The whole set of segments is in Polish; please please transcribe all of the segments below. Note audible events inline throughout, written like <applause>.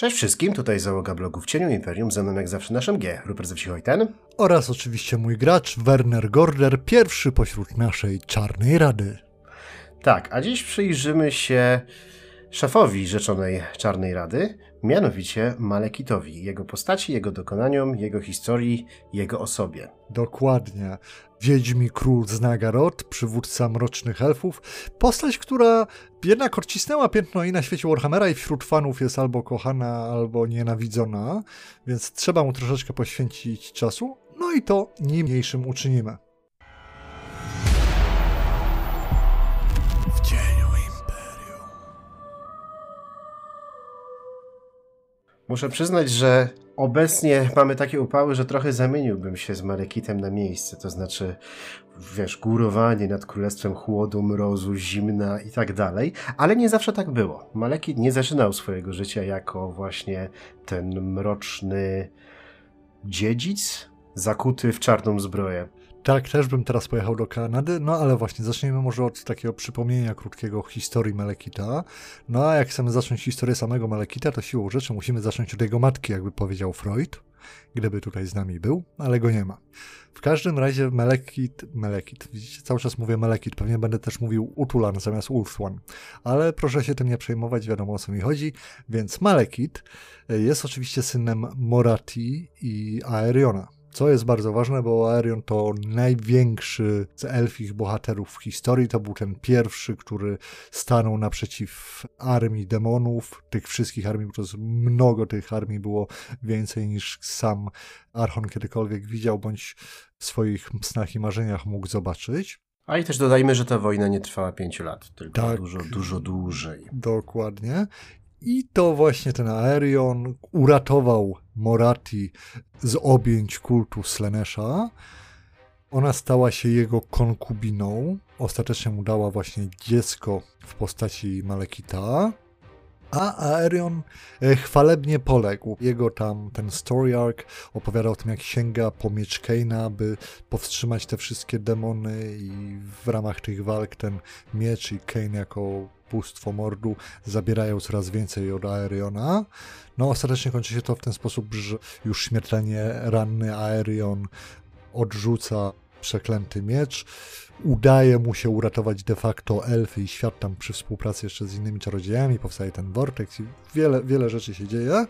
Cześć wszystkim, tutaj załoga blogu w cieniu Imperium, ze mną jak zawsze naszym G, Rupert Zewsichojten. Oraz oczywiście mój gracz Werner Gorder, pierwszy pośród naszej czarnej rady. Tak, a dziś przyjrzymy się szefowi rzeczonej czarnej rady, mianowicie Malekitowi, jego postaci, jego dokonaniom, jego historii, jego osobie. Dokładnie. Wiedźmi Król z Nagarot, przywódca mrocznych elfów. Postać, która jednak odcisnęła piętno i na świecie Warhammera i wśród fanów jest albo kochana, albo nienawidzona, więc trzeba mu troszeczkę poświęcić czasu. No i to niemniejszym uczynimy. Muszę przyznać, że obecnie mamy takie upały, że trochę zamieniłbym się z Malekitem na miejsce, to znaczy, wiesz, górowanie nad królestwem chłodu, mrozu, zimna i tak dalej, ale nie zawsze tak było. Malekit nie zaczynał swojego życia jako właśnie ten mroczny dziedzic zakuty w czarną zbroję. Tak, też bym teraz pojechał do Kanady, no ale właśnie zacznijmy może od takiego przypomnienia krótkiego historii Malekita. No a jak chcemy zacząć historię samego Malekita, to siłą rzeczy musimy zacząć od jego matki, jakby powiedział Freud, gdyby tutaj z nami był, ale go nie ma. W każdym razie Malekit, Malekit, widzicie, cały czas mówię Malekit, pewnie będę też mówił Utulan zamiast Ulthuan, ale proszę się tym nie przejmować, wiadomo o co mi chodzi, więc Malekit jest oczywiście synem Morati i Aeriona. Co jest bardzo ważne, bo Aerion to największy z elfich bohaterów w historii. To był ten pierwszy, który stanął naprzeciw armii demonów. Tych wszystkich armii, bo to jest mnogo tych armii było więcej niż sam Archon kiedykolwiek widział, bądź w swoich snach i marzeniach mógł zobaczyć. A i też dodajmy, że ta wojna nie trwała 5 lat, tylko tak, dużo, dużo dłużej. Dokładnie. I to właśnie ten Aerion uratował Morati z objęć kultu Slenesha. Ona stała się jego konkubiną. Ostatecznie mu dała właśnie dziecko w postaci Malekita. A Aerion e, chwalebnie poległ. Jego tam ten story arc opowiadał o tym, jak sięga po miecz Kane'a, by powstrzymać te wszystkie demony i w ramach tych walk ten miecz i Kane jako bóstwo mordu zabierają coraz więcej od Aeriona. No ostatecznie kończy się to w ten sposób, że już śmiertelnie ranny Aerion odrzuca przeklęty miecz. Udaje mu się uratować de facto elfy i świat tam przy współpracy jeszcze z innymi czarodziejami. Powstaje ten vortex i wiele, wiele rzeczy się dzieje.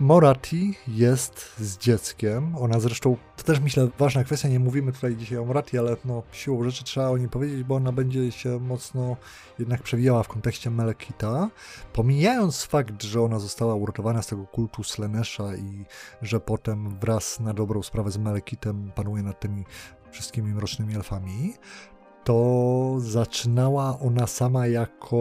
Morati jest z dzieckiem. Ona zresztą, to też myślę ważna kwestia, nie mówimy tutaj dzisiaj o Morati, ale no, siłą rzeczy trzeba o niej powiedzieć, bo ona będzie się mocno jednak przewijała w kontekście Melekita. Pomijając fakt, że ona została uratowana z tego kultu Slenesha i że potem wraz na dobrą sprawę z Melekitem panuje nad tymi wszystkimi mrocznymi elfami, to zaczynała ona sama jako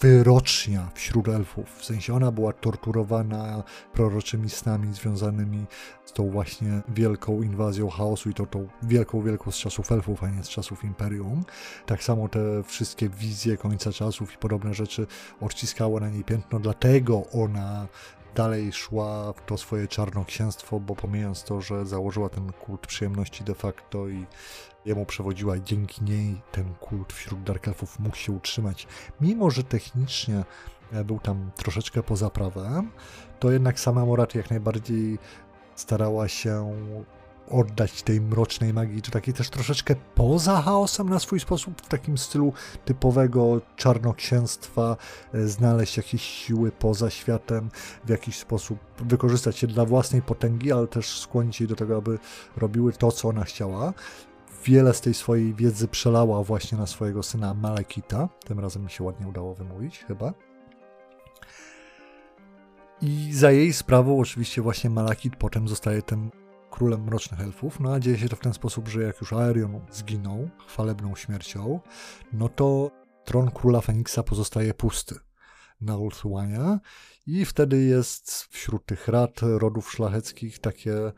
wyrocznia wśród elfów. W sensie ona była torturowana proroczymi snami związanymi z tą właśnie wielką inwazją chaosu i to tą wielką, wielką z czasów elfów, a nie z czasów imperium. Tak samo te wszystkie wizje końca czasów i podobne rzeczy odciskały na niej piętno, dlatego ona dalej szła w to swoje czarnoksięstwo, bo pomijając to, że założyła ten kult przyjemności de facto i jemu przewodziła dzięki niej ten kult wśród Dark Elfów mógł się utrzymać. Mimo, że technicznie e, był tam troszeczkę poza prawem, to jednak sama Morat jak najbardziej starała się oddać tej mrocznej magii, czy takiej też troszeczkę poza chaosem na swój sposób, w takim stylu typowego czarnoksięstwa, e, znaleźć jakieś siły poza światem, w jakiś sposób wykorzystać je dla własnej potęgi, ale też skłonić jej do tego, aby robiły to, co ona chciała. Wiele z tej swojej wiedzy przelała właśnie na swojego syna Malekita. Tym razem mi się ładnie udało wymówić, chyba. I za jej sprawą oczywiście właśnie Malakit potem zostaje tym królem mrocznych elfów, no a dzieje się to w ten sposób, że jak już Aerion zginął chwalebną śmiercią, no to tron króla Feniksa pozostaje pusty na Ulthuania i wtedy jest wśród tych rad rodów szlacheckich takie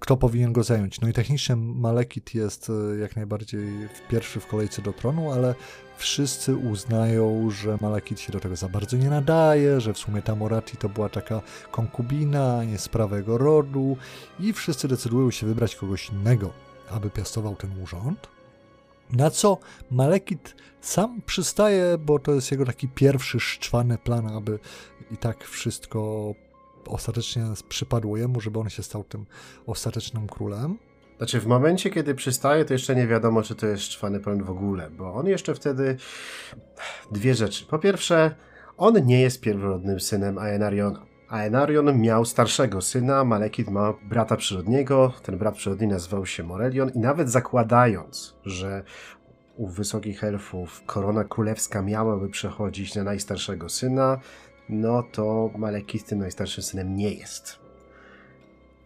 kto powinien go zająć. No i technicznie Malekit jest e, jak najbardziej pierwszy w kolejce do tronu, ale wszyscy uznają, że Malekit się do tego za bardzo nie nadaje, że w sumie ta Morati to była taka konkubina, nie z prawego rodu i wszyscy decydują się wybrać kogoś innego, aby piastował ten urząd. Na co Malekit sam przystaje, bo to jest jego taki pierwszy szczwany plan, aby i tak wszystko ostatecznie przypadło jemu, żeby on się stał tym ostatecznym królem. Znaczy, w momencie, kiedy przystaje, to jeszcze nie wiadomo, czy to jest szczwany plan w ogóle, bo on jeszcze wtedy. Dwie rzeczy. Po pierwsze, on nie jest pierworodnym synem Aenariona. Aenarion miał starszego syna, Malekith ma brata przyrodniego, ten brat przyrodni nazywał się Morelion i nawet zakładając, że u wysokich elfów korona królewska miałaby przechodzić na najstarszego syna, no to Malekith tym najstarszym synem nie jest.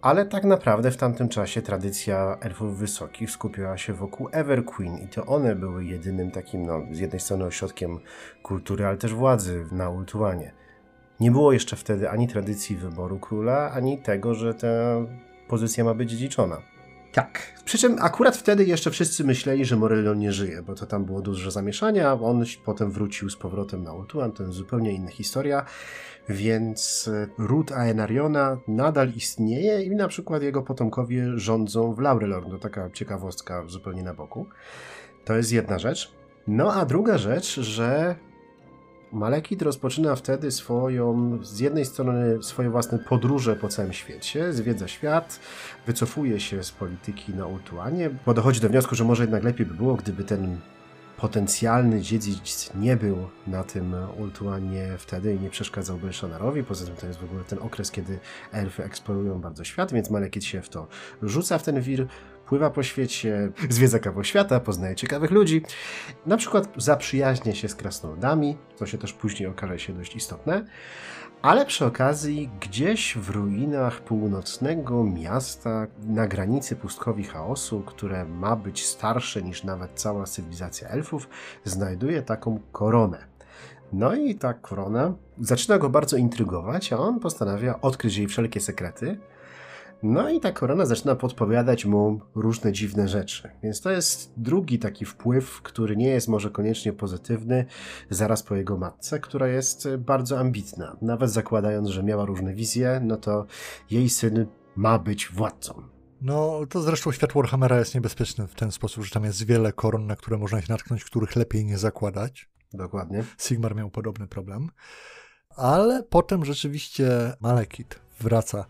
Ale tak naprawdę w tamtym czasie tradycja elfów wysokich skupiała się wokół Everqueen i to one były jedynym takim, no, z jednej strony ośrodkiem kultury, ale też władzy na Ultuanie. Nie było jeszcze wtedy ani tradycji wyboru króla, ani tego, że ta pozycja ma być dziedziczona. Tak. Przy czym akurat wtedy jeszcze wszyscy myśleli, że Morellion nie żyje, bo to tam było dużo zamieszania. On potem wrócił z powrotem na Ultuan, to jest zupełnie inna historia. Więc e, ród Aenariona nadal istnieje i na przykład jego potomkowie rządzą w Laurelorn. To taka ciekawostka zupełnie na boku. To jest jedna rzecz. No a druga rzecz, że Malekit rozpoczyna wtedy swoją, z jednej strony swoje własne podróże po całym świecie, zwiedza świat, wycofuje się z polityki na Ultuanie, bo dochodzi do wniosku, że może jednak lepiej by było, gdyby ten potencjalny dziedzic nie był na tym Ultuanie wtedy i nie przeszkadzał Belshonarowi. Poza tym to jest w ogóle ten okres, kiedy elfy eksplorują bardzo świat, więc Malekit się w to rzuca w ten wir, pływa po świecie, zwiedza kawał świata, poznaje ciekawych ludzi. Na przykład zaprzyjaźnia się z krasnoludami, co się też później okaże się dość istotne. Ale przy okazji, gdzieś w ruinach północnego miasta, na granicy pustkowi chaosu, które ma być starsze niż nawet cała cywilizacja elfów, znajduje taką koronę. No i ta korona zaczyna go bardzo intrygować, a on postanawia odkryć jej wszelkie sekrety. No i ta korona zaczyna podpowiadać mu różne dziwne rzeczy. Więc to jest drugi taki wpływ, który nie jest może koniecznie pozytywny, zaraz po jego matce, która jest bardzo ambitna. Nawet zakładając, że miała różne wizje, no to jej syn ma być władcą. No, to zresztą świat Warhammera jest niebezpieczny w ten sposób, że tam jest wiele koron, na które można się natknąć, których lepiej nie zakładać. Dokładnie. Sigmar miał podobny problem. Ale potem rzeczywiście Malekit wraca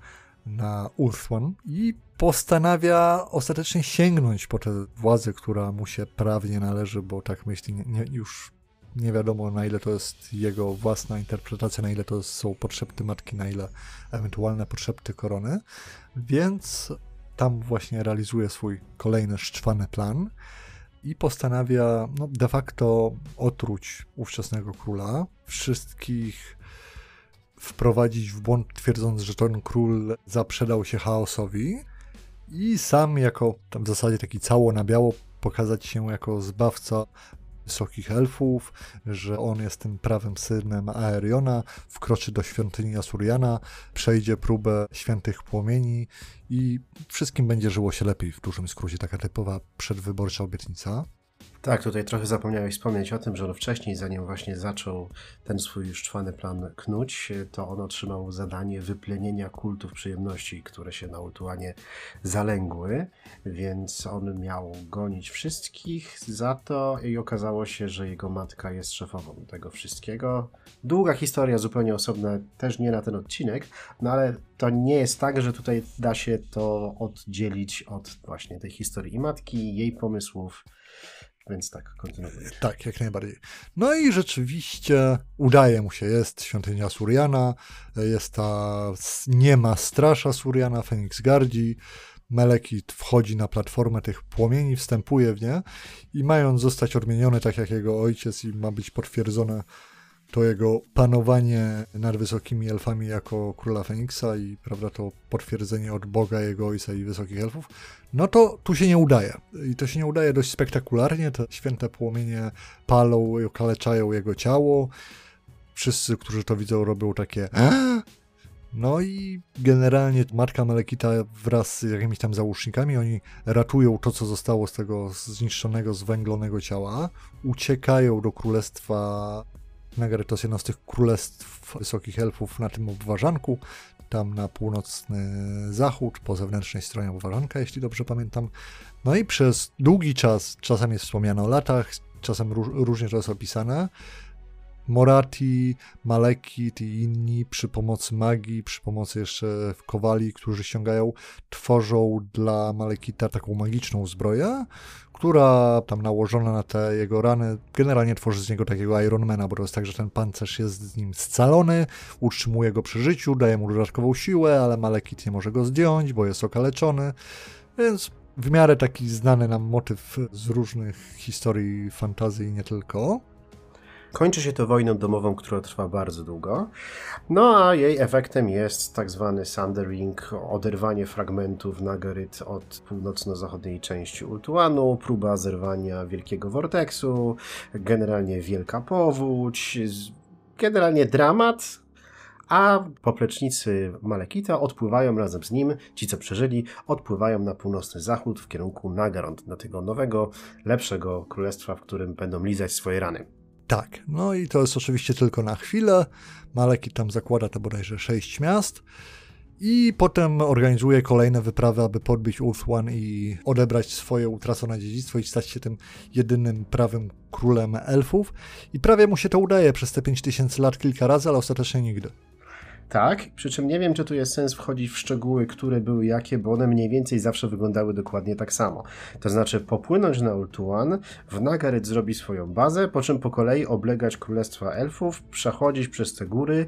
na Ulthuan i postanawia ostatecznie sięgnąć po tę władzę, która mu się prawnie należy, bo tak myśli, nie, już nie wiadomo na ile to jest jego własna interpretacja, na ile to są potrzeby matki, na ile ewentualne potrzeby korony, więc tam właśnie realizuje swój kolejny szczwany plan i postanawia no, de facto otruć ówczesnego króla, wszystkich wprowadzić w błąd, twierdząc, że ten król zaprzedał się chaosowi i sam jako tam w zasadzie taki cało na biało pokazać się jako zbawca wysokich elfów, że on jest tym prawym synem Aeriona, wkroczy do świątyni Asuriana, przejdzie próbę świętych płomieni i wszystkim będzie żyło się lepiej. W dużym skrócie taka typowa przedwyborcza obietnica. Tak, tutaj trochę zapomniałeś wspomnieć o tym, że on wcześniej, zanim właśnie zaczął ten swój szczwany plan knuć, to on otrzymał zadanie wyplenienia kultów przyjemności, które się na Utuanie zalęgły, więc on miał gonić wszystkich za to i okazało się, że jego matka jest szefową tego wszystkiego. Długa historia, zupełnie osobna, też nie na ten odcinek, no ale to nie jest tak, że tutaj da się to oddzielić od właśnie tej historii i matki, jej pomysłów, więc tak, kontynuuję. Tak, jak najbardziej. No i rzeczywiście udaje mu się, jest świątynia Suriana, jest ta nie ma strasza Suriana, Feniks Gardzi, Melekit wchodzi na platformę tych płomieni, wstępuje w nie i mając zostać odmieniony tak jak jego ojciec i ma być potwierdzone to jego panowanie nad wysokimi elfami jako króla Feniksa i prawda, to potwierdzenie od Boga, jego ojca i wysokich elfów, no to tu się nie udaje. I to się nie udaje dość spektakularnie. Te święte płomienie palą i okaleczają jego ciało. Wszyscy, którzy to widzą, robią takie no i generalnie matka Melekita wraz z jakimiś tam załóżnikami, oni ratują to, co zostało z tego zniszczonego, zwęglonego ciała, uciekają do królestwa Nagarytos, jedno z tych królestw wysokich elfów na tym obwarzanku. tam na północny zachód, po zewnętrznej stronie Obwarzanka, jeśli dobrze pamiętam. No i przez długi czas, czasem jest wspomniane o latach, czasem róż, różnie to jest opisane, Morati, Malekit i inni przy pomocy magii, przy pomocy jeszcze kowali, którzy ściągają, tworzą dla Malekita taką magiczną zbroję, która tam nałożona na te jego rany generalnie tworzy z niego takiego Ironmana, bo to jest tak, że ten pancerz jest z nim scalony, utrzymuje go przy życiu, daje mu dodatkową siłę, ale Malekit nie może go zdjąć, bo jest okaleczony, więc w miarę taki znany nam motyw z różnych historii fantazji nie tylko. Kończy się to wojną domową, która trwa bardzo długo. No a jej efektem jest tak zwany Sundering, oderwanie fragmentów Nagaryt od północno-zachodniej części Ultuanu, próba zerwania wielkiego vorteksu, generalnie wielka powódź, generalnie dramat, a poplecznicy Malekita odpływają razem z nim, ci co przeżyli, odpływają na północny zachód w kierunku Nagarond, na tego nowego, lepszego królestwa, w którym będą lizać swoje rany. Tak, no i to jest oczywiście tylko na chwilę. Maleki tam zakłada to bodajże sześć miast i potem organizuje kolejne wyprawy, aby podbić Ulth One i odebrać swoje utracone dziedzictwo i stać się tym jedynym prawym królem elfów. I prawie mu się to udaje przez te 5000 lat kilka razy, ale ostatecznie nigdy. Tak, przy czym nie wiem, czy tu jest sens wchodzić w szczegóły, które były jakie, bo one mniej więcej zawsze wyglądały dokładnie tak samo. To znaczy popłynąć na Ultuan, w Nagaryt zrobić swoją bazę, po czym po kolei oblegać Królestwa Elfów, przechodzić przez te góry,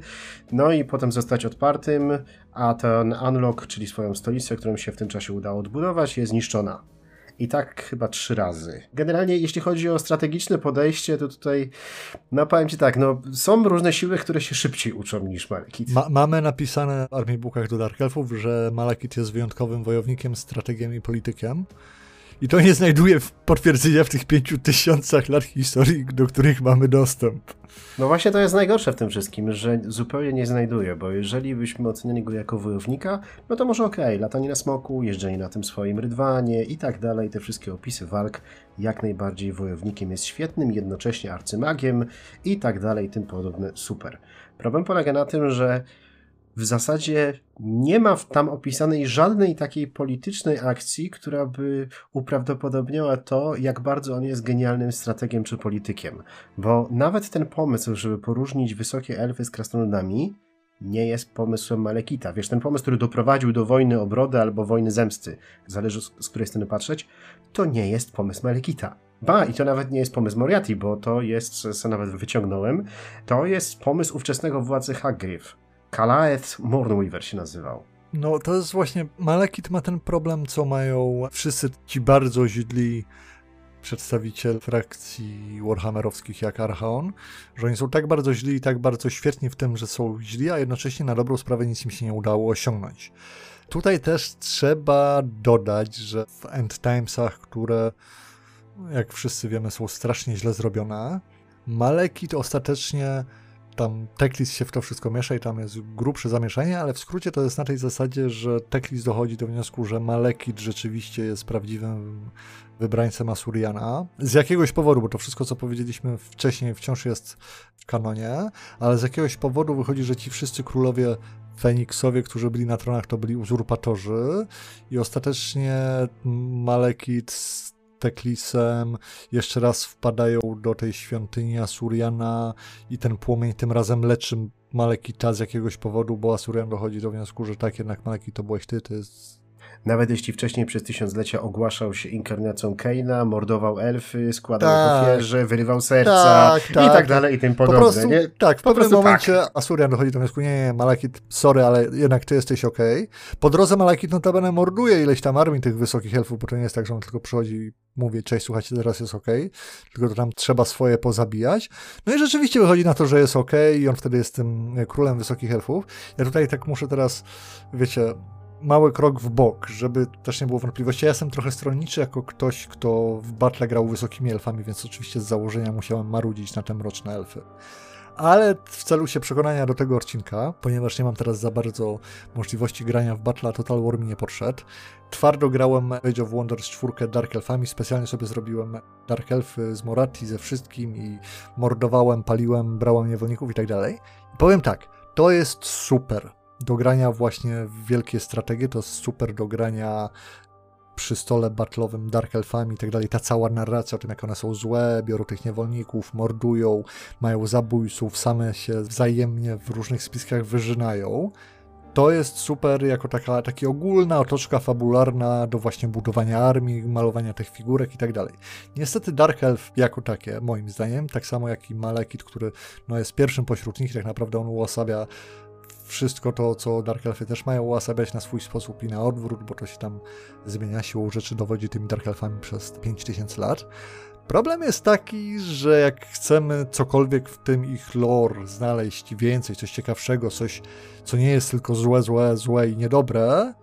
no i potem zostać odpartym, a ten Unlock, czyli swoją stolicę, którą się w tym czasie udało odbudować, jest zniszczona. I tak chyba trzy razy. Generalnie, jeśli chodzi o strategiczne podejście, to tutaj, no powiem Ci tak, no są różne siły, które się szybciej uczą niż Malekit. Ma mamy napisane w Armii Bookach do Dark Elfów, że Malekit jest wyjątkowym wojownikiem, strategiem i politykiem. I to nie znajduje potwierdzenia w tych pięciu tysiącach lat historii, do których mamy dostęp. No właśnie to jest najgorsze w tym wszystkim, że zupełnie nie znajduje, bo jeżeli byśmy oceniali go jako wojownika, no to może okej, okay, latanie na smoku, jeżdżenie na tym swoim rydwanie i tak dalej, te wszystkie opisy walk, jak najbardziej wojownikiem jest świetnym, jednocześnie arcymagiem i tak dalej, tym podobne, super. Problem polega na tym, że w zasadzie nie ma tam opisanej żadnej takiej politycznej akcji, która by uprawdopodobniała to, jak bardzo on jest genialnym strategiem czy politykiem. Bo nawet ten pomysł, żeby poróżnić wysokie elfy z krasnoludami, nie jest pomysłem Malekita. Wiesz, ten pomysł, który doprowadził do wojny obrody albo wojny zemsty, zależy z której strony patrzeć, to nie jest pomysł Malekita. Ba, i to nawet nie jest pomysł Moriarty, bo to jest, co nawet wyciągnąłem, to jest pomysł ówczesnego władcy Hagrid Kalaeth Mornweaver się nazywał. No to jest właśnie, Malekit ma ten problem, co mają wszyscy ci bardzo źli przedstawiciel frakcji Warhammerowskich jak Archaon, że oni są tak bardzo źli i tak bardzo świetni w tym, że są źli, a jednocześnie na dobrą sprawę nic im się nie udało osiągnąć. Tutaj też trzeba dodać, że w End Timesach, które jak wszyscy wiemy są strasznie źle zrobione, Malekit ostatecznie tam Teklis się w to wszystko miesza i tam jest grubsze zamieszanie, ale w skrócie to jest na tej zasadzie, że Teklis dochodzi do wniosku, że Malekit rzeczywiście jest prawdziwym wybrańcem Asuriana. Z jakiegoś powodu, bo to wszystko, co powiedzieliśmy wcześniej, wciąż jest w kanonie, ale z jakiegoś powodu wychodzi, że ci wszyscy królowie Feniksowie, którzy byli na tronach, to byli uzurpatorzy i ostatecznie Malekit Teklisem, jeszcze raz wpadają do tej świątyni Asuriana i ten płomień tym razem leczy Malekita z jakiegoś powodu, bo Asurian dochodzi do wniosku, że tak, jednak Maleki to byłeś ty, to jest nawet jeśli wcześniej przez tysiąclecia ogłaszał się inkarnacją Keina, mordował elfy, składał tak, ofierze, wyrywał serca tak, tak, i tak dalej i tym podobne. Po prostu, nie? Tak, w pewnym momencie tak. Asurian dochodzi do wniosku, nie, nie, Malakit, sorry, ale jednak ty jesteś okej. Okay. Po drodze Malakit notabene morduje ileś tam armii tych wysokich elfów, bo to nie jest tak, że on tylko przychodzi i mówi, cześć, słuchajcie, teraz jest okej, okay. tylko to tam trzeba swoje pozabijać. No i rzeczywiście wychodzi na to, że jest okej okay i on wtedy jest tym królem wysokich elfów. Ja tutaj tak muszę teraz, wiecie, mały krok w bok, żeby też nie było wątpliwości. Ja jestem trochę stronniczy jako ktoś, kto w battle grał wysokimi elfami, więc oczywiście z założenia musiałem marudzić na te mroczne elfy. Ale w celu się przekonania do tego odcinka, ponieważ nie mam teraz za bardzo możliwości grania w Battle, Total War mi nie podszedł. Twardo grałem Age of Wonders 4 Dark Elfami, specjalnie sobie zrobiłem Dark Elfy z Moratti ze wszystkim i mordowałem, paliłem, brałem niewolników i tak dalej. Powiem tak, to jest super do grania właśnie w wielkie strategie, to jest super do grania przy stole batlowym Dark Elfami i tak dalej, ta cała narracja o tym, jak one są złe, biorą tych niewolników, mordują, mają zabójców, same się wzajemnie w różnych spiskach wyżynają. To jest super jako taka taki ogólna otoczka fabularna do właśnie budowania armii, malowania tych figurek i tak dalej. Niestety Dark Elf jako takie, moim zdaniem, tak samo jak i Malekit, który no, jest pierwszym pośród nich, tak naprawdę on uosabia wszystko to, co Dark Elfy też mają uosabiać na swój sposób i na odwrót, bo to się tam zmienia, siłą rzeczy dowodzi tymi Dark Elfami przez 5000 lat. Problem jest taki, że jak chcemy cokolwiek w tym ich lore znaleźć więcej, coś ciekawszego, coś, co nie jest tylko złe, złe, złe i niedobre,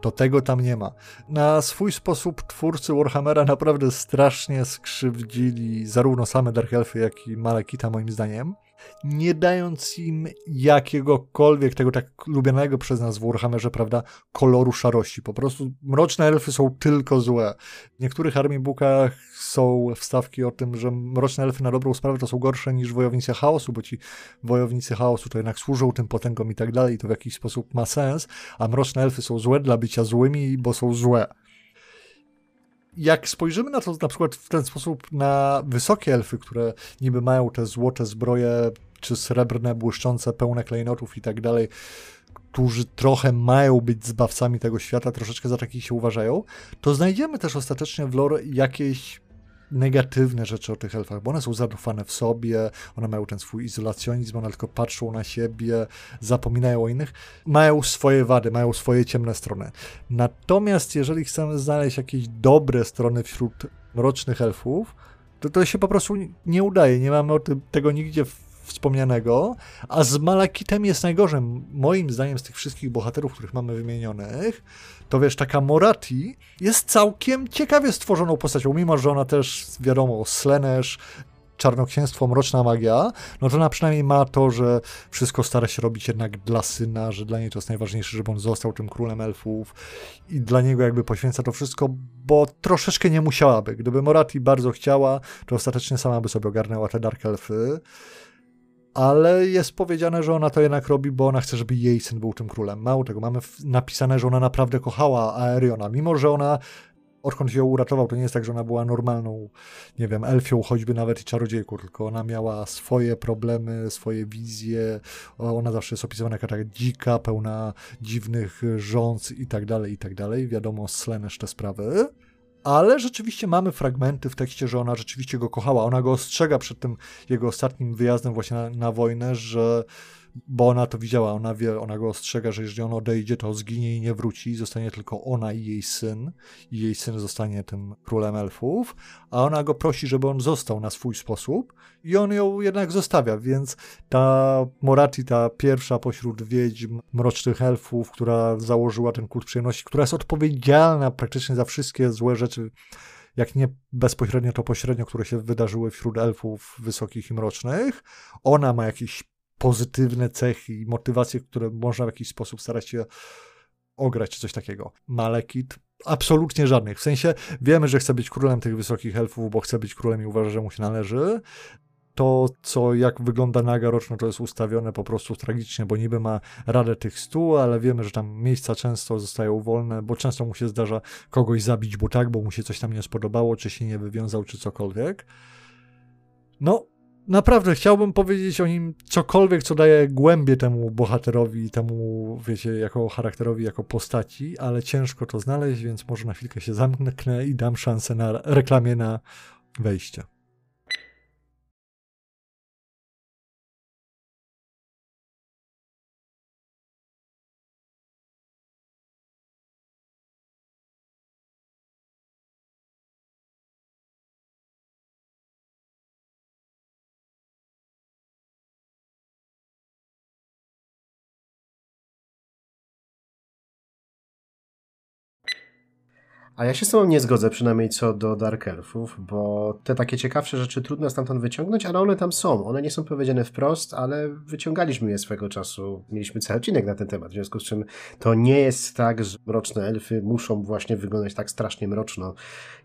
to tego tam nie ma. Na swój sposób twórcy Warhammera naprawdę strasznie skrzywdzili zarówno same Dark Elfy, jak i Malekita moim zdaniem nie dając im jakiegokolwiek tego tak lubianego przez nas w Warhammerze, prawda, koloru szarości. Po prostu mroczne elfy są tylko złe. W niektórych armiebookach są wstawki o tym, że mroczne elfy na dobrą sprawę to są gorsze niż wojownicy chaosu, bo ci wojownicy chaosu to jednak służą tym potęgom i tak dalej, to w jakiś sposób ma sens, a mroczne elfy są złe dla bycia złymi, bo są złe jak spojrzymy na to na przykład w ten sposób na wysokie elfy, które niby mają te złote zbroje, czy srebrne, błyszczące, pełne klejnotów i tak dalej, którzy trochę mają być zbawcami tego świata, troszeczkę za takich się uważają, to znajdziemy też ostatecznie w lore jakieś negatywne rzeczy o tych elfach, bo one są zadufane w sobie, one mają ten swój izolacjonizm, one tylko patrzą na siebie, zapominają o innych, mają swoje wady, mają swoje ciemne strony. Natomiast jeżeli chcemy znaleźć jakieś dobre strony wśród mrocznych elfów, to to się po prostu nie udaje, nie mamy tym, tego nigdzie w wspomnianego, a z Malakitem jest najgorzej. Moim zdaniem z tych wszystkich bohaterów, których mamy wymienionych, to wiesz, taka Morati jest całkiem ciekawie stworzoną postacią, mimo że ona też, wiadomo, Slenesz, czarnoksięstwo, mroczna magia, no to ona przynajmniej ma to, że wszystko stara się robić jednak dla syna, że dla niej to jest najważniejsze, żeby on został tym królem elfów i dla niego jakby poświęca to wszystko, bo troszeczkę nie musiałaby. Gdyby Morati bardzo chciała, to ostatecznie sama by sobie ogarnęła te Dark Elfy ale jest powiedziane, że ona to jednak robi, bo ona chce, żeby jej syn był tym królem. Mało tego, mamy napisane, że ona naprawdę kochała Aeriona, mimo że ona odkąd ją uratował, to nie jest tak, że ona była normalną, nie wiem, elfią, choćby nawet i czarodziejką, tylko ona miała swoje problemy, swoje wizje, ona zawsze jest opisywana jako tak dzika, pełna dziwnych rządz i tak dalej, i tak dalej. Wiadomo, Slenish te sprawy ale rzeczywiście mamy fragmenty w tekście, że ona rzeczywiście go kochała. Ona go ostrzega przed tym jego ostatnim wyjazdem właśnie na, na wojnę, że bo ona to widziała, ona wie, ona go ostrzega, że jeżeli on odejdzie, to zginie i nie wróci, zostanie tylko ona i jej syn, i jej syn zostanie tym królem elfów, a ona go prosi, żeby on został na swój sposób i on ją jednak zostawia, więc ta Morati, ta pierwsza pośród wiedźm mrocznych elfów, która założyła ten kult przyjemności, która jest odpowiedzialna praktycznie za wszystkie złe rzeczy, jak nie bezpośrednio, to pośrednio, które się wydarzyły wśród elfów wysokich i mrocznych. Ona ma jakiś pozytywne cechy i motywacje, które można w jakiś sposób starać się ograć, czy coś takiego. Malekit absolutnie żadnych. W sensie wiemy, że chce być królem tych wysokich elfów, bo chce być królem i uważa, że mu się należy. To, co jak wygląda naga roczno, to jest ustawione po prostu tragicznie, bo niby ma radę tych stu, ale wiemy, że tam miejsca często zostają wolne, bo często mu się zdarza kogoś zabić, bo tak, bo mu się coś tam nie spodobało, czy się nie wywiązał, czy cokolwiek. No, naprawdę chciałbym powiedzieć o nim cokolwiek, co daje głębię temu bohaterowi, temu, wiecie, jako charakterowi, jako postaci, ale ciężko to znaleźć, więc może na chwilkę się zamknę i dam szansę na reklamie na wejście. A ja się z tobą nie zgodzę, przynajmniej co do Dark Elfów, bo te takie ciekawsze rzeczy trudno stamtąd wyciągnąć, ale one tam są. One nie są powiedziane wprost, ale wyciągaliśmy je swego czasu. Mieliśmy cały odcinek na ten temat, w związku z czym to nie jest tak, że mroczne elfy muszą właśnie wyglądać tak strasznie mroczno,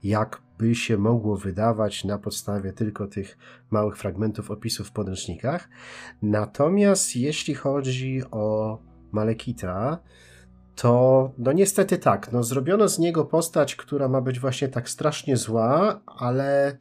jakby się mogło wydawać na podstawie tylko tych małych fragmentów opisów w podręcznikach. Natomiast jeśli chodzi o Malekita, to no niestety tak, no zrobiono z niego postać, która ma być właśnie tak strasznie zła, ale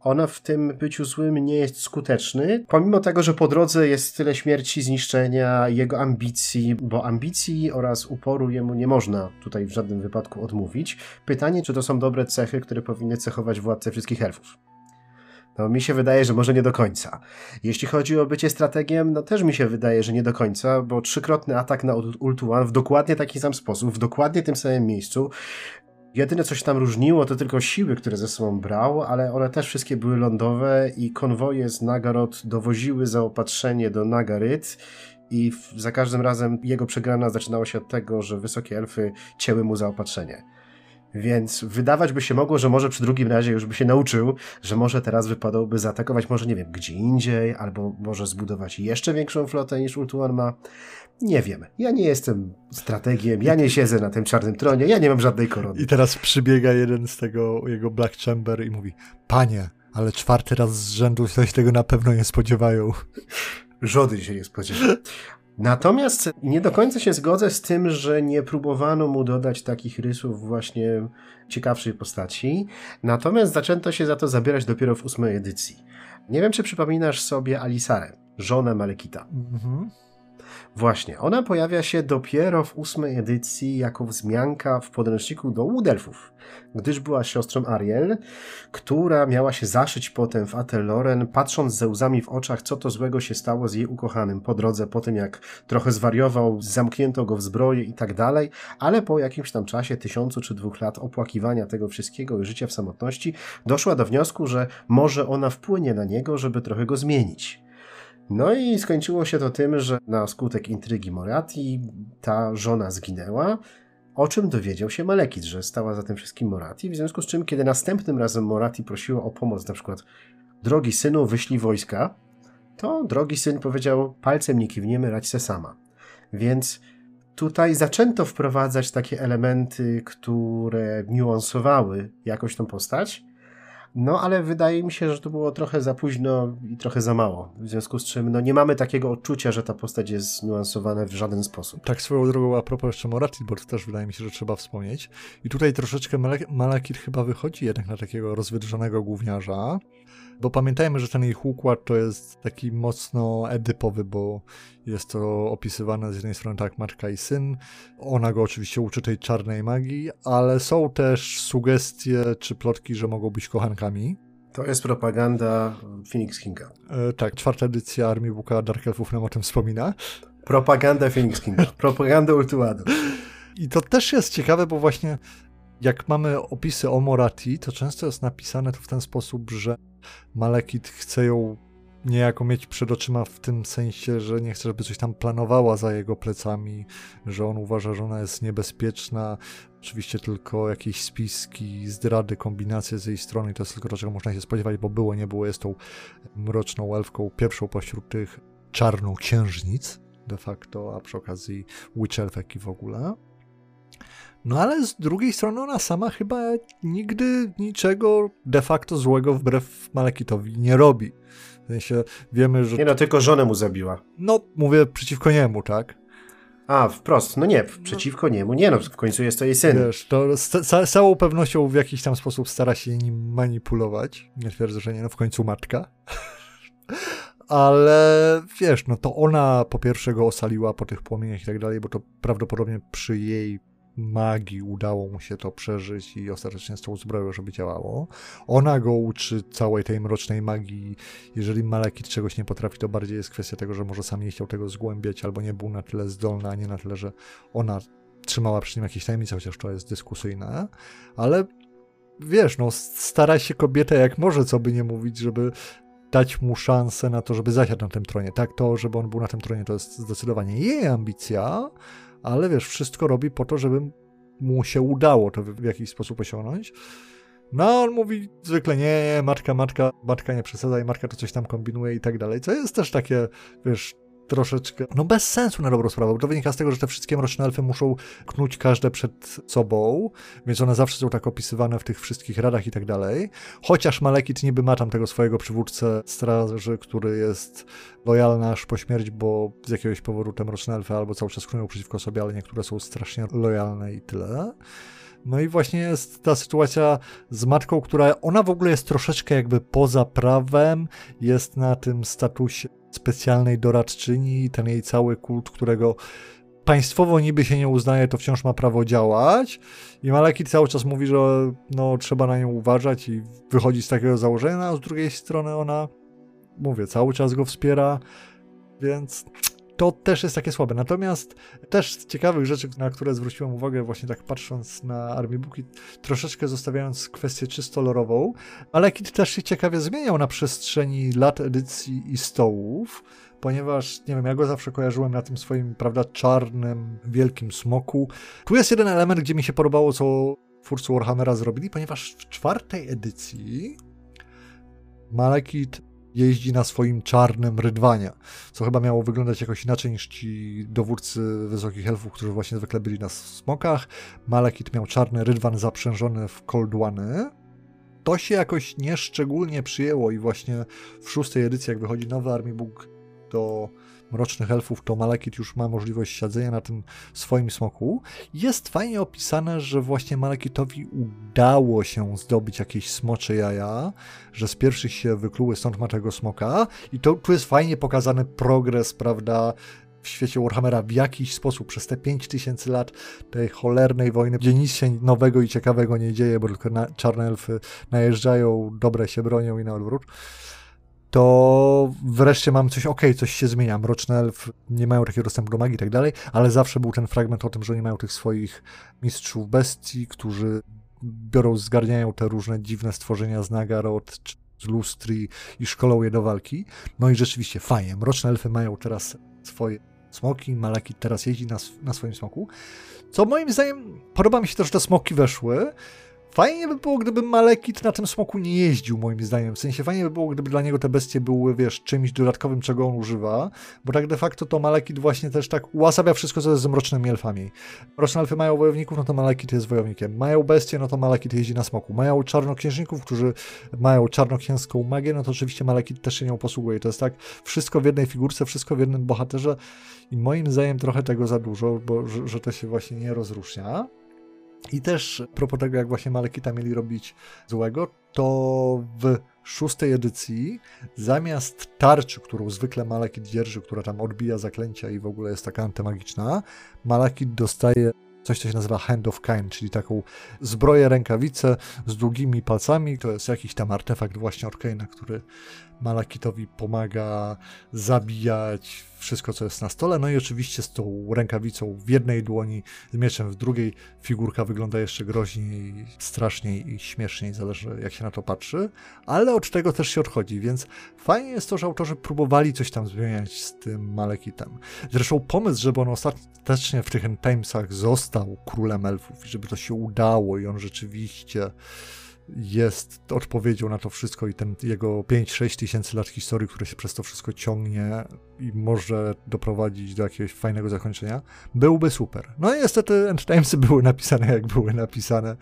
ona w tym byciu złym nie jest skuteczny, pomimo tego, że po drodze jest tyle śmierci, zniszczenia, jego ambicji, bo ambicji oraz uporu jemu nie można tutaj w żadnym wypadku odmówić. Pytanie, czy to są dobre cechy, które powinny cechować władcę wszystkich elfów. No, mi się wydaje, że może nie do końca. Jeśli chodzi o bycie strategiem, no też mi się wydaje, że nie do końca, bo trzykrotny atak na Ultuan w dokładnie taki sam sposób, w dokładnie tym samym miejscu. Jedyne, co się tam różniło, to tylko siły, które ze sobą brał, ale one też wszystkie były lądowe i konwoje z Nagarot dowoziły zaopatrzenie do Nagaryt i za każdym razem jego przegrana zaczynała się od tego, że wysokie elfy cięły mu zaopatrzenie. Więc wydawać by się mogło, że może przy drugim razie już by się nauczył, że może teraz wypadałoby zaatakować może, nie wiem, gdzie indziej, albo może zbudować jeszcze większą flotę niż Ultuan ma. Nie wiem. Ja nie jestem strategiem, ja nie siedzę na tym czarnym tronie, ja nie mam żadnej korony. I teraz przybiega jeden z tego jego Black Chamber i mówi, panie, ale czwarty raz z rzędu się tego na pewno nie spodziewają. Żody się nie spodziewa. Natomiast nie do końca się zgodzę z tym, że nie próbowano mu dodać takich rysów właśnie ciekawszej postaci. Natomiast zaczęto się za to zabierać dopiero w ósmej edycji. Nie wiem, czy przypominasz sobie Alisarę, żonę Malekita. Mhm. Właśnie, ona pojawia się dopiero w ósmej edycji jako wzmianka w podręczniku do Udelfów, gdyż była siostrą Ariel, która miała się zaszyć potem w Ateloren, patrząc ze łzami w oczach, co to złego się stało z jej ukochanym po drodze, po tym jak trochę zwariował, zamknięto go w zbroję i tak dalej, ale po jakimś tam czasie, tysiącu czy dwóch lat opłakiwania tego wszystkiego i życia w samotności, doszła do wniosku, że może ona wpłynie na niego, żeby trochę go zmienić. No i skończyło się to tym, że na skutek intrygi Morati ta żona zginęła, o czym dowiedział się Malekit, że stała za tym wszystkim Morati, w związku z czym, kiedy następnym razem Morati prosiła o pomoc, na przykład drogi synu, wyślij wojska, to drogi syn powiedział, palcem nie kiwniemy, radź se sama. Więc tutaj zaczęto wprowadzać takie elementy, które niuansowały jakoś tą postać, no, ale wydaje mi się, że to było trochę za późno i trochę za mało. W związku z czym no, nie mamy takiego odczucia, że ta postać jest niuansowana w żaden sposób. Tak, swoją drogą a propos jeszcze Morati, bo to też wydaje mi się, że trzeba wspomnieć. I tutaj troszeczkę Malakir chyba wychodzi jednak na takiego rozwydrzonego gówniarza, bo pamiętajmy, że ten ich układ to jest taki mocno edypowy, bo jest to opisywane z jednej strony tak matka i syn. Ona go oczywiście uczy tej czarnej magii, ale są też sugestie czy plotki, że mogą być kochankami. To jest propaganda Phoenix Kinga. E, tak, czwarta edycja Armii Buka Dark Elfów nam o tym wspomina. Propaganda Phoenix Kinga. propaganda Ultuado. I to też jest ciekawe, bo właśnie jak mamy opisy o Morati, to często jest napisane to w ten sposób, że Malekit chce ją niejako mieć przed oczyma w tym sensie, że nie chce, żeby coś tam planowała za jego plecami, że on uważa, że ona jest niebezpieczna. Oczywiście tylko jakieś spiski, zdrady, kombinacje z jej strony, to jest tylko to, czego można się spodziewać, bo było, nie było, jest tą mroczną elfką, pierwszą pośród tych czarną księżnic de facto, a przy okazji witch elfek i w ogóle. No ale z drugiej strony ona sama chyba nigdy niczego de facto złego wbrew Malekitowi nie robi. W sensie wiemy, że... Nie no, tylko żonę mu zabiła. No, mówię przeciwko niemu, tak? A, wprost, no nie, przeciwko niemu, nie no, w końcu jest to jej syn. Wiesz, to z, z całą pewnością w jakiś tam sposób stara się nim manipulować. Nie twierdzę, że nie, no w końcu matka. <laughs> Ale wiesz, no to ona po pierwsze go osaliła po tych płomieniach i tak dalej, bo to prawdopodobnie przy jej magii udało mu się to przeżyć i ostatecznie z tą zbroją, żeby działało. Ona go uczy całej tej mrocznej magii. Jeżeli Malekit czegoś nie potrafi, to bardziej jest kwestia tego, że może sam nie chciał tego zgłębiać, albo nie był na tyle zdolny, a nie na tyle, że ona trzymała przy nim jakieś tajemnice, chociaż to jest dyskusyjne. Ale wiesz, no stara się kobieta jak może, co by nie mówić, żeby dać mu szansę na to, żeby zasiadł na tym tronie. Tak, to, żeby on był na tym tronie, to jest zdecydowanie jej ambicja, ale wiesz, wszystko robi po to, żeby mu się udało to w, jakiś sposób osiągnąć. No, on mówi zwykle nie, nie, matka, matka, matka nie przesadza i matka to coś tam kombinuje i tak dalej, co jest też takie, wiesz, troszeczkę, no bez sensu na dobrą sprawę, bo to wynika z tego, że te wszystkie mroczne elfy muszą knuć każde przed sobą, więc one zawsze są tak opisywane w tych wszystkich radach i tak dalej. Chociaż Malekit niby ma tam tego swojego przywódcę straży, który jest lojalny aż po śmierć, bo z jakiegoś powodu te mroczne elfy albo cały czas knują przeciwko sobie, ale niektóre są strasznie lojalne i tyle. No i właśnie jest ta sytuacja z matką, która ona w ogóle jest troszeczkę jakby poza prawem, jest na tym statusie specjalnej doradczyni, ten jej cały kult, którego państwowo niby się nie uznaje, to wciąż ma prawo działać. I Malekit cały czas mówi, że no, trzeba na nią uważać i wychodzi z takiego założenia, a z drugiej strony ona, mówię, cały czas go wspiera, więc to też jest takie słabe. Natomiast też z ciekawych rzeczy, na które zwróciłem uwagę, właśnie tak patrząc na Army Booki, troszeczkę zostawiając kwestię czysto lorową, ale Kit też się ciekawie zmieniał na przestrzeni lat edycji i stołów, ponieważ, nie wiem, ja go zawsze kojarzyłem na tym swoim, prawda, czarnym, wielkim smoku. Tu jest jeden element, gdzie mi się podobało, co twórcy Warhammera zrobili, ponieważ w czwartej edycji Malekit jeździ na swoim czarnym rydwanie, co chyba miało wyglądać jakoś inaczej niż ci dowódcy wysokich elfów, którzy właśnie zwykle byli na smokach. Malekit miał czarny rydwan zaprzężony w koldłany. To się jakoś nieszczególnie przyjęło i właśnie w szóstej edycji, jak wychodzi nowy Army Book do mrocznych elfów, to Malekit już ma możliwość siadzenia na tym swoim smoku. Jest fajnie opisane, że właśnie Malekitowi udało się zdobyć jakieś smocze jaja, że z pierwszych się wykluły, stąd ma tego smoka i to tu jest fajnie pokazany progres, prawda, w świecie Warhammera w jakiś sposób przez te 5000 lat tej cholernej wojny, gdzie nic się nowego i ciekawego nie dzieje, bo tylko na, czarne elfy najeżdżają, dobre się bronią i na odwrót to wreszcie mam coś, okay, coś się zmienia. Mroczne elf nie mają takiego dostępu do magii i tak dalej, ale zawsze był ten fragment o tym, że oni mają tych swoich mistrzów bestii, którzy biorą, zgarniają te różne dziwne stworzenia z Nagarot, z Lustri i szkolą je do walki. No i rzeczywiście fajnie. Mroczne elfy mają teraz swoje smoki, Malaki teraz jeździ na, na swoim smoku. Co moim zdaniem podoba mi się to, że te smoki weszły, Fajnie by było, gdyby Malekit na tym smoku nie jeździł, moim zdaniem. W sensie fajnie by było, gdyby dla niego te bestie były, wiesz, czymś dodatkowym, czego on używa, bo tak de facto to Malekit właśnie też tak ułasabia wszystko, co jest z mrocznymi elfami. Mroczne elfy mają wojowników, no to Malekit jest wojownikiem. Mają bestie, no to Malekit jeździ na smoku. Mają czarnoksiężników, którzy mają czarnoksięską magię, no to oczywiście Malekit też się nią posługuje. To jest tak wszystko w jednej figurce, wszystko w jednym bohaterze i moim zdaniem trochę tego za dużo, bo że, że to się właśnie nie rozróżnia. I też propos tego, jak właśnie Malekita mieli robić złego, to w szóstej edycji zamiast tarczy, którą zwykle Malekit dzierży, która tam odbija zaklęcia i w ogóle jest taka antymagiczna, Malekit dostaje coś, co się nazywa Hand of Kind, czyli taką zbroję, rękawicę z długimi palcami. To jest jakiś tam artefakt właśnie od Kane'a, który Malakitowi pomaga zabijać wszystko, co jest na stole. No i oczywiście z tą rękawicą w jednej dłoni, z mieczem w drugiej, figurka wygląda jeszcze groźniej, straszniej i śmieszniej, zależy jak się na to patrzy, ale od tego też się odchodzi, więc fajnie jest to, że autorzy próbowali coś tam zmieniać z tym Malekitem. Zresztą pomysł, żeby on ostatecznie w tych Timesach został królem elfów i żeby to się udało i on rzeczywiście jest odpowiedzią na to wszystko i ten jego 5-6 tysięcy lat historii, które się przez to wszystko ciągnie i może doprowadzić do jakiegoś fajnego zakończenia, byłby super. No i niestety End Timesy były napisane jak były napisane.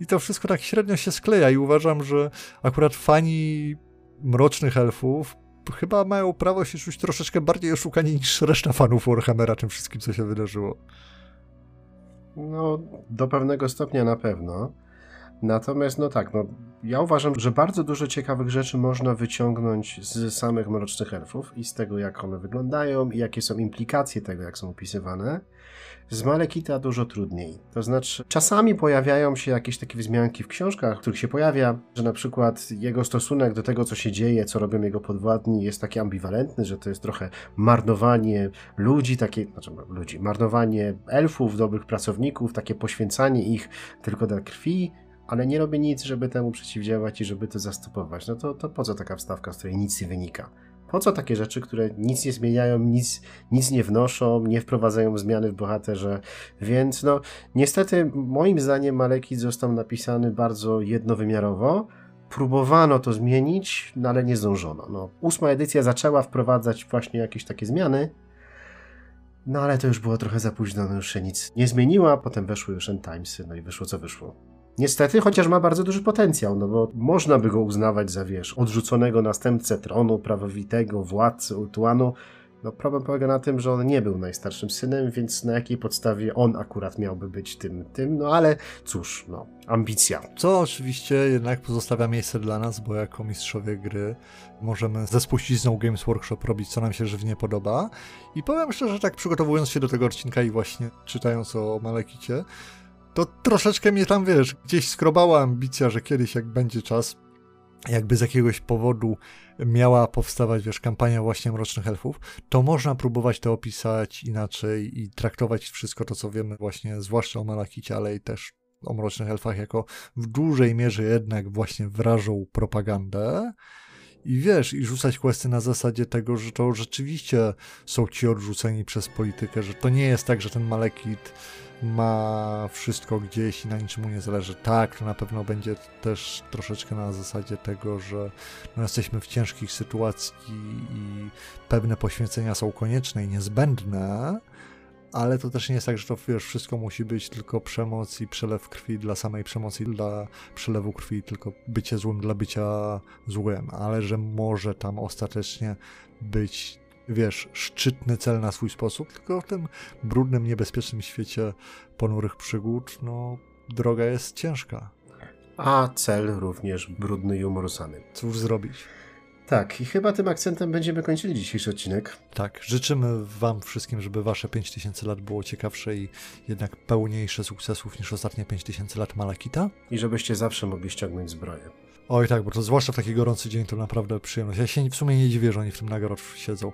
I to wszystko tak średnio się skleja i uważam, że akurat fani mrocznych elfów chyba mają prawo się czuć troszeczkę bardziej oszukani niż reszta fanów Warhammera tym wszystkim, co się wydarzyło. No, do pewnego stopnia na pewno. Natomiast, no tak, no, ja uważam, że bardzo dużo ciekawych rzeczy można wyciągnąć z samych Mrocznych Elfów i z tego, jak one wyglądają i jakie są implikacje tego, jak są opisywane. Z Malekita dużo trudniej. To znaczy, czasami pojawiają się jakieś takie wzmianki w książkach, w których się pojawia, że na przykład jego stosunek do tego, co się dzieje, co robią jego podwładni, jest taki ambiwalentny, że to jest trochę marnowanie ludzi, takie, znaczy ludzi, marnowanie elfów, dobrych pracowników, takie poświęcanie ich tylko dla krwi, ale nie robię nic, żeby temu przeciwdziałać i żeby to zastopować, no to, to po co taka wstawka, z której nic nie wynika? Po co takie rzeczy, które nic nie zmieniają, nic, nic nie wnoszą, nie wprowadzają zmiany w bohaterze? Więc no, niestety, moim zdaniem Malekit został napisany bardzo jednowymiarowo, próbowano to zmienić, no ale nie zdążono. No, ósma edycja zaczęła wprowadzać właśnie jakieś takie zmiany, no ale to już było trochę za późno, no już się nic nie zmieniło, potem weszły już End Timesy, no i wyszło co wyszło. Niestety, chociaż ma bardzo duży potencjał, no bo można by go uznawać za, wiesz, odrzuconego następcę tronu, prawowitego władcy Ultuanu, no problem polega na tym, że on nie był najstarszym synem, więc na jakiej podstawie on akurat miałby być tym, tym, no ale cóż, no, ambicja. Co oczywiście jednak pozostawia miejsce dla nas, bo jako mistrzowie gry możemy ze spuścizną Games Workshop robić, co nam się żywnie podoba. I powiem szczerze, tak przygotowując się do tego odcinka i właśnie czytając o Malekicie, to troszeczkę mnie tam, wiesz, gdzieś skrobała ambicja, że kiedyś jak będzie czas, jakby z jakiegoś powodu miała powstawać, wiesz, kampania właśnie Mrocznych Elfów, to można próbować to opisać inaczej i traktować wszystko to, co wiemy właśnie, zwłaszcza o Malakicie, ale i też o Mrocznych Elfach, jako w dużej mierze jednak właśnie wrażą propagandę. I wiesz, i rzucać questy na zasadzie tego, że to rzeczywiście są ci odrzuceni przez politykę, że to nie jest tak, że ten Malekit ma wszystko gdzieś i na niczym nie zależy. Tak, to na pewno będzie też troszeczkę na zasadzie tego, że no jesteśmy w ciężkich sytuacji i pewne poświęcenia są konieczne i niezbędne, ale to też nie jest tak, że to wiesz, wszystko musi być tylko przemoc i przelew krwi dla samej przemocy dla przelewu krwi, tylko bycie złym dla bycia złym, ale że może tam ostatecznie być wiesz, szczytny cel na swój sposób, tylko w tym brudnym, niebezpiecznym świecie ponurych przygód, no, droga jest ciężka. A cel również brudny i umorusany. Cóż zrobić? Tak, i chyba tym akcentem będziemy kończyli dzisiejszy odcinek. Tak, życzymy Wam wszystkim, żeby Wasze 5000 lat było ciekawsze i jednak pełniejsze sukcesów niż ostatnie 5000 lat Malakita. I żebyście zawsze mogli ściągnąć zbroję. Oj tak, bo to zwłaszcza w taki gorący dzień to naprawdę przyjemność. Ja się w sumie nie dziwię, że oni w tym nagrod siedzą.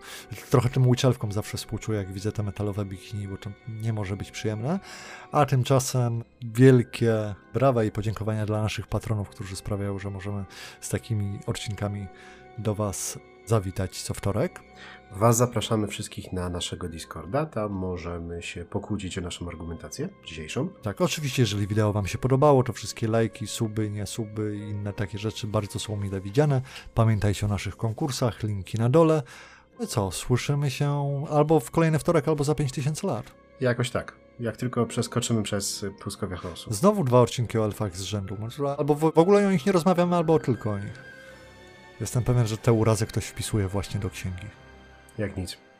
Trochę tym łyczelkom zawsze współczuję, jak widzę te metalowe bikini, bo to nie może być przyjemne. A tymczasem wielkie brawa i podziękowania dla naszych patronów, którzy sprawiają, że możemy z takimi odcinkami do Was zawitać co wtorek. Was zapraszamy wszystkich na naszego Discorda, tam możemy się pokłócić o naszą argumentację dzisiejszą. Tak, oczywiście, jeżeli wideo Wam się podobało, to wszystkie lajki, suby, nie suby i inne takie rzeczy bardzo są mile widziane. Pamiętajcie o naszych konkursach, linki na dole. No co, słyszymy się albo w kolejny wtorek, albo za 5000 lat. Jakoś tak. Jak tylko przeskoczymy przez pustkowia chaosu. Znowu dwa odcinki o elfach z rzędu. Albo w ogóle o nich nie rozmawiamy, albo tylko o nich. Jestem pewien, że te urazy ktoś wpisuje właśnie do księgi. Jak nic.